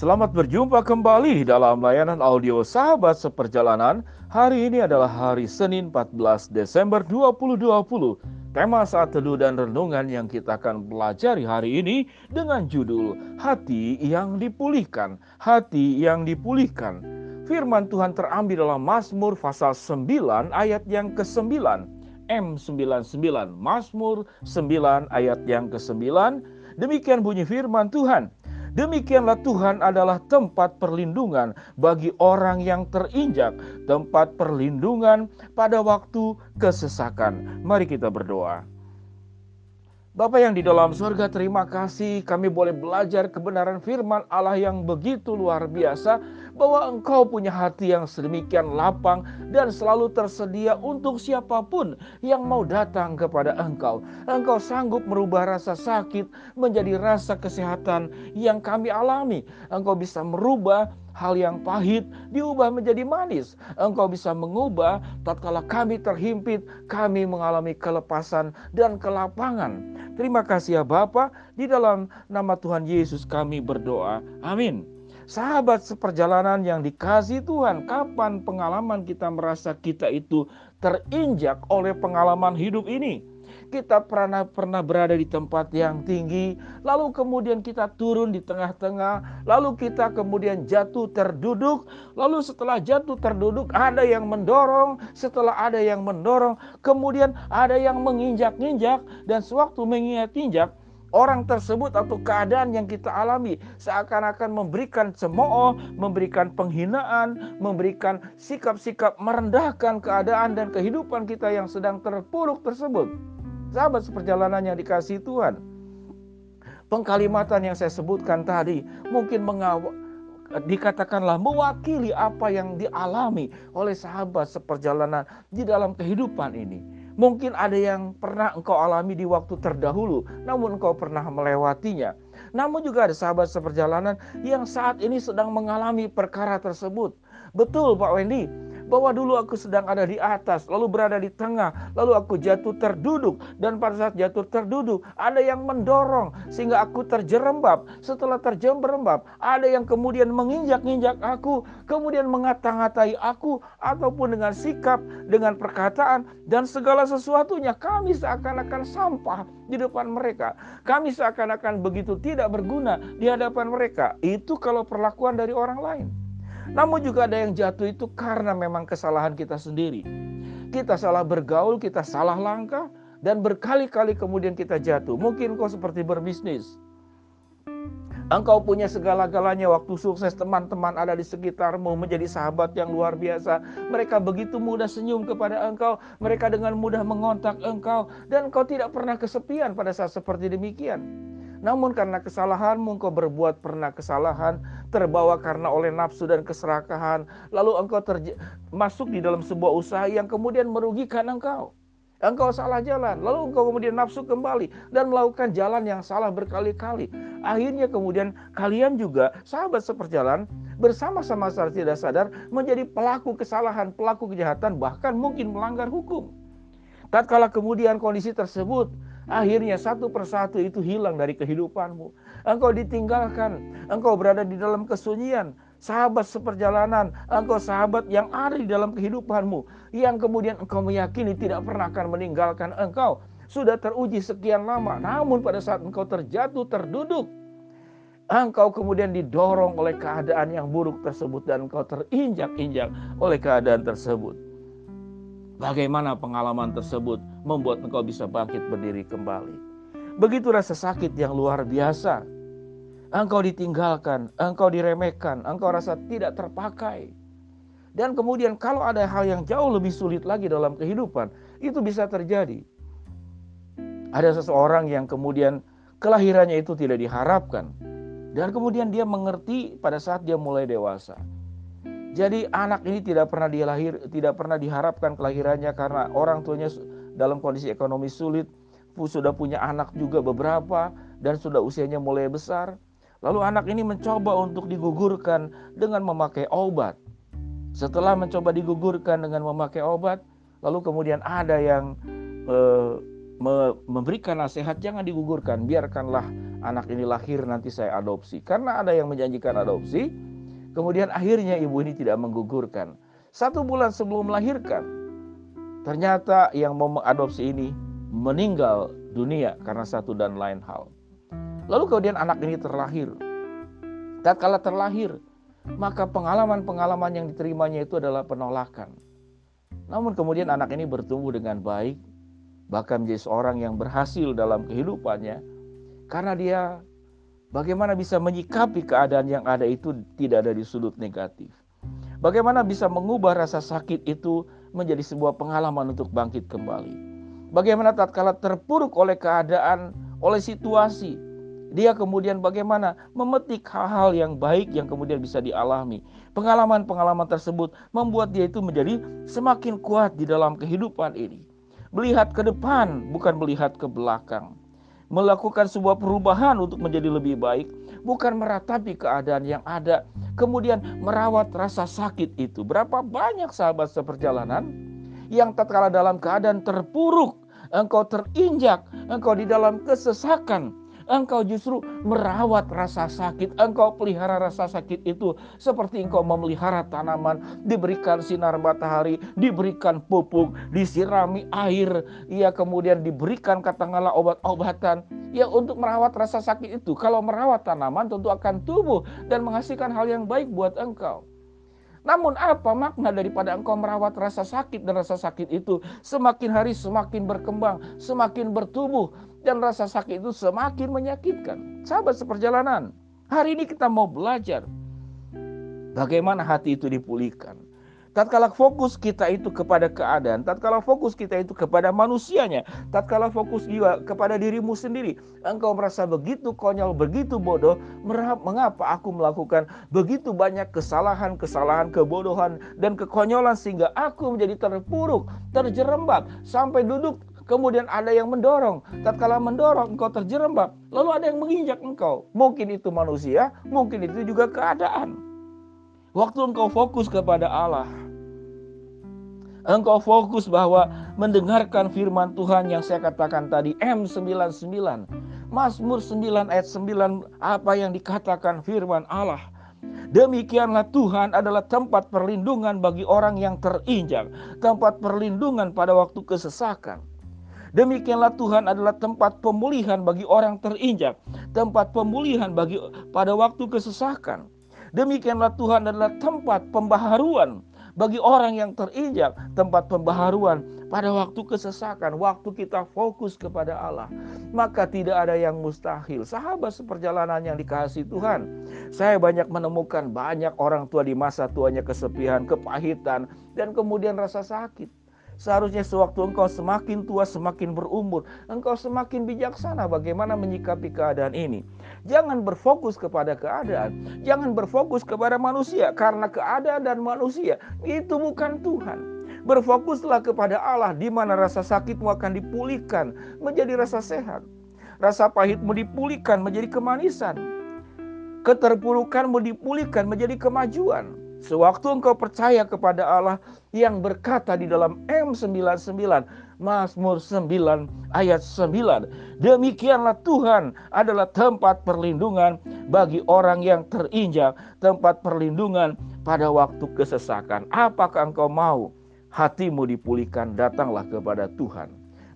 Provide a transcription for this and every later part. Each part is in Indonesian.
Selamat berjumpa kembali dalam layanan audio Sahabat Seperjalanan. Hari ini adalah hari Senin 14 Desember 2020. Tema saat teduh dan renungan yang kita akan pelajari hari ini dengan judul Hati yang Dipulihkan. Hati yang Dipulihkan. Firman Tuhan terambil dalam Mazmur pasal 9 ayat yang ke-9. M99 Mazmur 9 ayat yang ke-9 Demikian bunyi firman Tuhan Demikianlah Tuhan adalah tempat perlindungan bagi orang yang terinjak, tempat perlindungan pada waktu kesesakan. Mari kita berdoa. Bapak yang di dalam surga, terima kasih kami boleh belajar kebenaran firman Allah yang begitu luar biasa bahwa engkau punya hati yang sedemikian lapang dan selalu tersedia untuk siapa pun yang mau datang kepada engkau. Engkau sanggup merubah rasa sakit menjadi rasa kesehatan yang kami alami. Engkau bisa merubah hal yang pahit diubah menjadi manis. Engkau bisa mengubah tatkala kami terhimpit, kami mengalami kelepasan dan kelapangan. Terima kasih ya Bapa, di dalam nama Tuhan Yesus kami berdoa. Amin. Sahabat seperjalanan yang dikasih Tuhan, kapan pengalaman kita merasa kita itu terinjak oleh pengalaman hidup ini? kita pernah pernah berada di tempat yang tinggi, lalu kemudian kita turun di tengah-tengah, lalu kita kemudian jatuh terduduk, lalu setelah jatuh terduduk ada yang mendorong, setelah ada yang mendorong, kemudian ada yang menginjak-injak dan sewaktu menginjak-injak orang tersebut atau keadaan yang kita alami seakan-akan memberikan cemooh, memberikan penghinaan, memberikan sikap-sikap merendahkan keadaan dan kehidupan kita yang sedang terpuruk tersebut. Sahabat seperjalanan yang dikasih Tuhan. Pengkalimatan yang saya sebutkan tadi mungkin mengawal dikatakanlah mewakili apa yang dialami oleh sahabat seperjalanan di dalam kehidupan ini. Mungkin ada yang pernah engkau alami di waktu terdahulu, namun engkau pernah melewatinya. Namun juga ada sahabat seperjalanan yang saat ini sedang mengalami perkara tersebut. Betul Pak Wendy, bahwa dulu aku sedang ada di atas, lalu berada di tengah, lalu aku jatuh terduduk, dan pada saat jatuh terduduk, ada yang mendorong sehingga aku terjerembab. Setelah terjerembab, ada yang kemudian menginjak-injak aku, kemudian mengata-ngatai aku, ataupun dengan sikap, dengan perkataan, dan segala sesuatunya. Kami seakan-akan sampah di depan mereka. Kami seakan-akan begitu tidak berguna di hadapan mereka. Itu kalau perlakuan dari orang lain. Namun juga ada yang jatuh itu karena memang kesalahan kita sendiri. Kita salah bergaul, kita salah langkah, dan berkali-kali kemudian kita jatuh. Mungkin kau seperti berbisnis. Engkau punya segala-galanya waktu sukses teman-teman ada di sekitarmu menjadi sahabat yang luar biasa. Mereka begitu mudah senyum kepada engkau. Mereka dengan mudah mengontak engkau. Dan engkau tidak pernah kesepian pada saat seperti demikian. Namun karena kesalahanmu engkau berbuat pernah kesalahan, terbawa karena oleh nafsu dan keserakahan, lalu engkau masuk di dalam sebuah usaha yang kemudian merugikan engkau. Engkau salah jalan, lalu engkau kemudian nafsu kembali dan melakukan jalan yang salah berkali-kali. Akhirnya kemudian kalian juga sahabat seperjalan bersama-sama secara tidak sadar menjadi pelaku kesalahan, pelaku kejahatan, bahkan mungkin melanggar hukum. Tatkala kemudian kondisi tersebut Akhirnya satu persatu itu hilang dari kehidupanmu. Engkau ditinggalkan, engkau berada di dalam kesunyian. Sahabat seperjalanan, engkau sahabat yang ada di dalam kehidupanmu. Yang kemudian engkau meyakini tidak pernah akan meninggalkan engkau. Sudah teruji sekian lama, namun pada saat engkau terjatuh, terduduk, engkau kemudian didorong oleh keadaan yang buruk tersebut dan engkau terinjak-injak oleh keadaan tersebut. Bagaimana pengalaman tersebut membuat engkau bisa bangkit berdiri kembali. Begitu rasa sakit yang luar biasa. Engkau ditinggalkan, engkau diremehkan, engkau rasa tidak terpakai. Dan kemudian kalau ada hal yang jauh lebih sulit lagi dalam kehidupan, itu bisa terjadi. Ada seseorang yang kemudian kelahirannya itu tidak diharapkan. Dan kemudian dia mengerti pada saat dia mulai dewasa. Jadi anak ini tidak pernah dilahir, tidak pernah diharapkan kelahirannya karena orang tuanya dalam kondisi ekonomi sulit, sudah punya anak juga beberapa dan sudah usianya mulai besar. Lalu anak ini mencoba untuk digugurkan dengan memakai obat. Setelah mencoba digugurkan dengan memakai obat, lalu kemudian ada yang eh, memberikan nasihat jangan digugurkan, biarkanlah anak ini lahir nanti saya adopsi. Karena ada yang menjanjikan adopsi, kemudian akhirnya ibu ini tidak menggugurkan. Satu bulan sebelum melahirkan, ternyata yang mau mengadopsi ini meninggal dunia karena satu dan lain hal. Lalu kemudian anak ini terlahir. Tatkala terlahir, maka pengalaman-pengalaman yang diterimanya itu adalah penolakan. Namun kemudian anak ini bertumbuh dengan baik, bahkan menjadi seorang yang berhasil dalam kehidupannya, karena dia bagaimana bisa menyikapi keadaan yang ada itu tidak ada di sudut negatif. Bagaimana bisa mengubah rasa sakit itu menjadi sebuah pengalaman untuk bangkit kembali. Bagaimana tatkala terpuruk oleh keadaan, oleh situasi, dia kemudian bagaimana memetik hal-hal yang baik yang kemudian bisa dialami. Pengalaman-pengalaman tersebut membuat dia itu menjadi semakin kuat di dalam kehidupan ini. Melihat ke depan, bukan melihat ke belakang. Melakukan sebuah perubahan untuk menjadi lebih baik, bukan meratapi keadaan yang ada, kemudian merawat rasa sakit itu. Berapa banyak sahabat seperjalanan yang tatkala dalam keadaan terpuruk, engkau terinjak, engkau di dalam kesesakan, engkau justru merawat rasa sakit. Engkau pelihara rasa sakit itu seperti engkau memelihara tanaman, diberikan sinar matahari, diberikan pupuk, disirami air, ia kemudian diberikan katakanlah obat-obatan. Ya untuk merawat rasa sakit itu, kalau merawat tanaman tentu akan tumbuh dan menghasilkan hal yang baik buat engkau. Namun apa makna daripada engkau merawat rasa sakit dan rasa sakit itu semakin hari semakin berkembang, semakin bertumbuh dan rasa sakit itu semakin menyakitkan. Sahabat seperjalanan, hari ini kita mau belajar bagaimana hati itu dipulihkan. Tatkala fokus kita itu kepada keadaan, tatkala fokus kita itu kepada manusianya, tatkala fokus juga kepada dirimu sendiri, engkau merasa begitu konyol, begitu bodoh, mengapa aku melakukan begitu banyak kesalahan, kesalahan, kebodohan dan kekonyolan sehingga aku menjadi terpuruk, terjerembab sampai duduk Kemudian ada yang mendorong. Tatkala mendorong engkau terjerembab, lalu ada yang menginjak engkau. Mungkin itu manusia, mungkin itu juga keadaan. Waktu engkau fokus kepada Allah, engkau fokus bahwa mendengarkan firman Tuhan yang saya katakan tadi M99 Mazmur 9 ayat 9 apa yang dikatakan firman Allah Demikianlah Tuhan adalah tempat perlindungan bagi orang yang terinjak, tempat perlindungan pada waktu kesesakan. Demikianlah Tuhan adalah tempat pemulihan bagi orang terinjak, tempat pemulihan bagi pada waktu kesesakan. Demikianlah Tuhan adalah tempat pembaharuan bagi orang yang terinjak, tempat pembaharuan pada waktu kesesakan, waktu kita fokus kepada Allah, maka tidak ada yang mustahil. Sahabat seperjalanan yang dikasih Tuhan, saya banyak menemukan banyak orang tua di masa tuanya kesepian, kepahitan, dan kemudian rasa sakit. Seharusnya sewaktu engkau semakin tua, semakin berumur, engkau semakin bijaksana bagaimana menyikapi keadaan ini. Jangan berfokus kepada keadaan, jangan berfokus kepada manusia, karena keadaan dan manusia itu bukan Tuhan. Berfokuslah kepada Allah, di mana rasa sakitmu akan dipulihkan menjadi rasa sehat. Rasa pahitmu dipulihkan menjadi kemanisan. Keterpurukanmu dipulihkan menjadi kemajuan Sewaktu engkau percaya kepada Allah yang berkata di dalam M99 Mazmur 9 ayat 9 Demikianlah Tuhan adalah tempat perlindungan bagi orang yang terinjak Tempat perlindungan pada waktu kesesakan. Apakah engkau mau hatimu dipulihkan datanglah kepada Tuhan.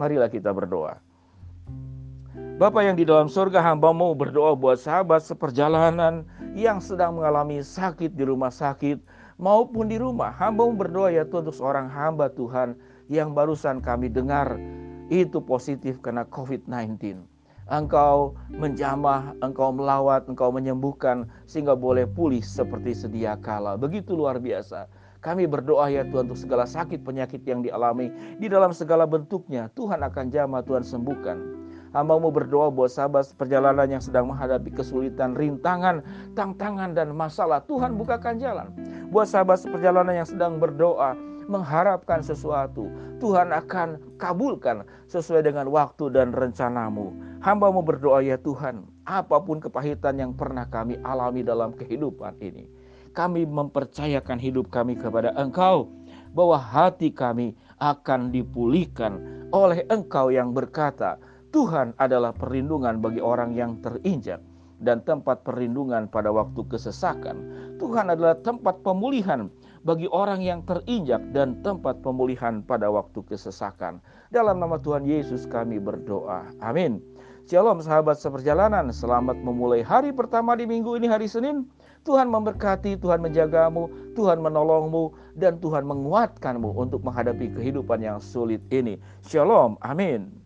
Marilah kita berdoa. Bapak yang di dalam surga hambamu berdoa buat sahabat seperjalanan yang sedang mengalami sakit di rumah sakit maupun di rumah. Hambamu berdoa ya Tuhan untuk seorang hamba Tuhan yang barusan kami dengar itu positif karena COVID-19. Engkau menjamah, engkau melawat, engkau menyembuhkan sehingga boleh pulih seperti sedia kala. Begitu luar biasa. Kami berdoa ya Tuhan untuk segala sakit penyakit yang dialami di dalam segala bentuknya. Tuhan akan jamah, Tuhan sembuhkan. Hambamu berdoa buat sahabat perjalanan yang sedang menghadapi kesulitan, rintangan, tantangan, dan masalah. Tuhan bukakan jalan. Buat sahabat perjalanan yang sedang berdoa, mengharapkan sesuatu. Tuhan akan kabulkan sesuai dengan waktu dan rencanamu. Hambamu berdoa ya Tuhan, apa pun kepahitan yang pernah kami alami dalam kehidupan ini. Kami mempercayakan hidup kami kepada Engkau bahwa hati kami akan dipulihkan oleh Engkau yang berkata, Tuhan adalah perlindungan bagi orang yang terinjak dan tempat perlindungan pada waktu kesesakan. Tuhan adalah tempat pemulihan bagi orang yang terinjak dan tempat pemulihan pada waktu kesesakan. Dalam nama Tuhan Yesus kami berdoa. Amin. Shalom sahabat seperjalanan, selamat memulai hari pertama di minggu ini hari Senin. Tuhan memberkati, Tuhan menjagamu, Tuhan menolongmu, dan Tuhan menguatkanmu untuk menghadapi kehidupan yang sulit ini. Shalom, amin.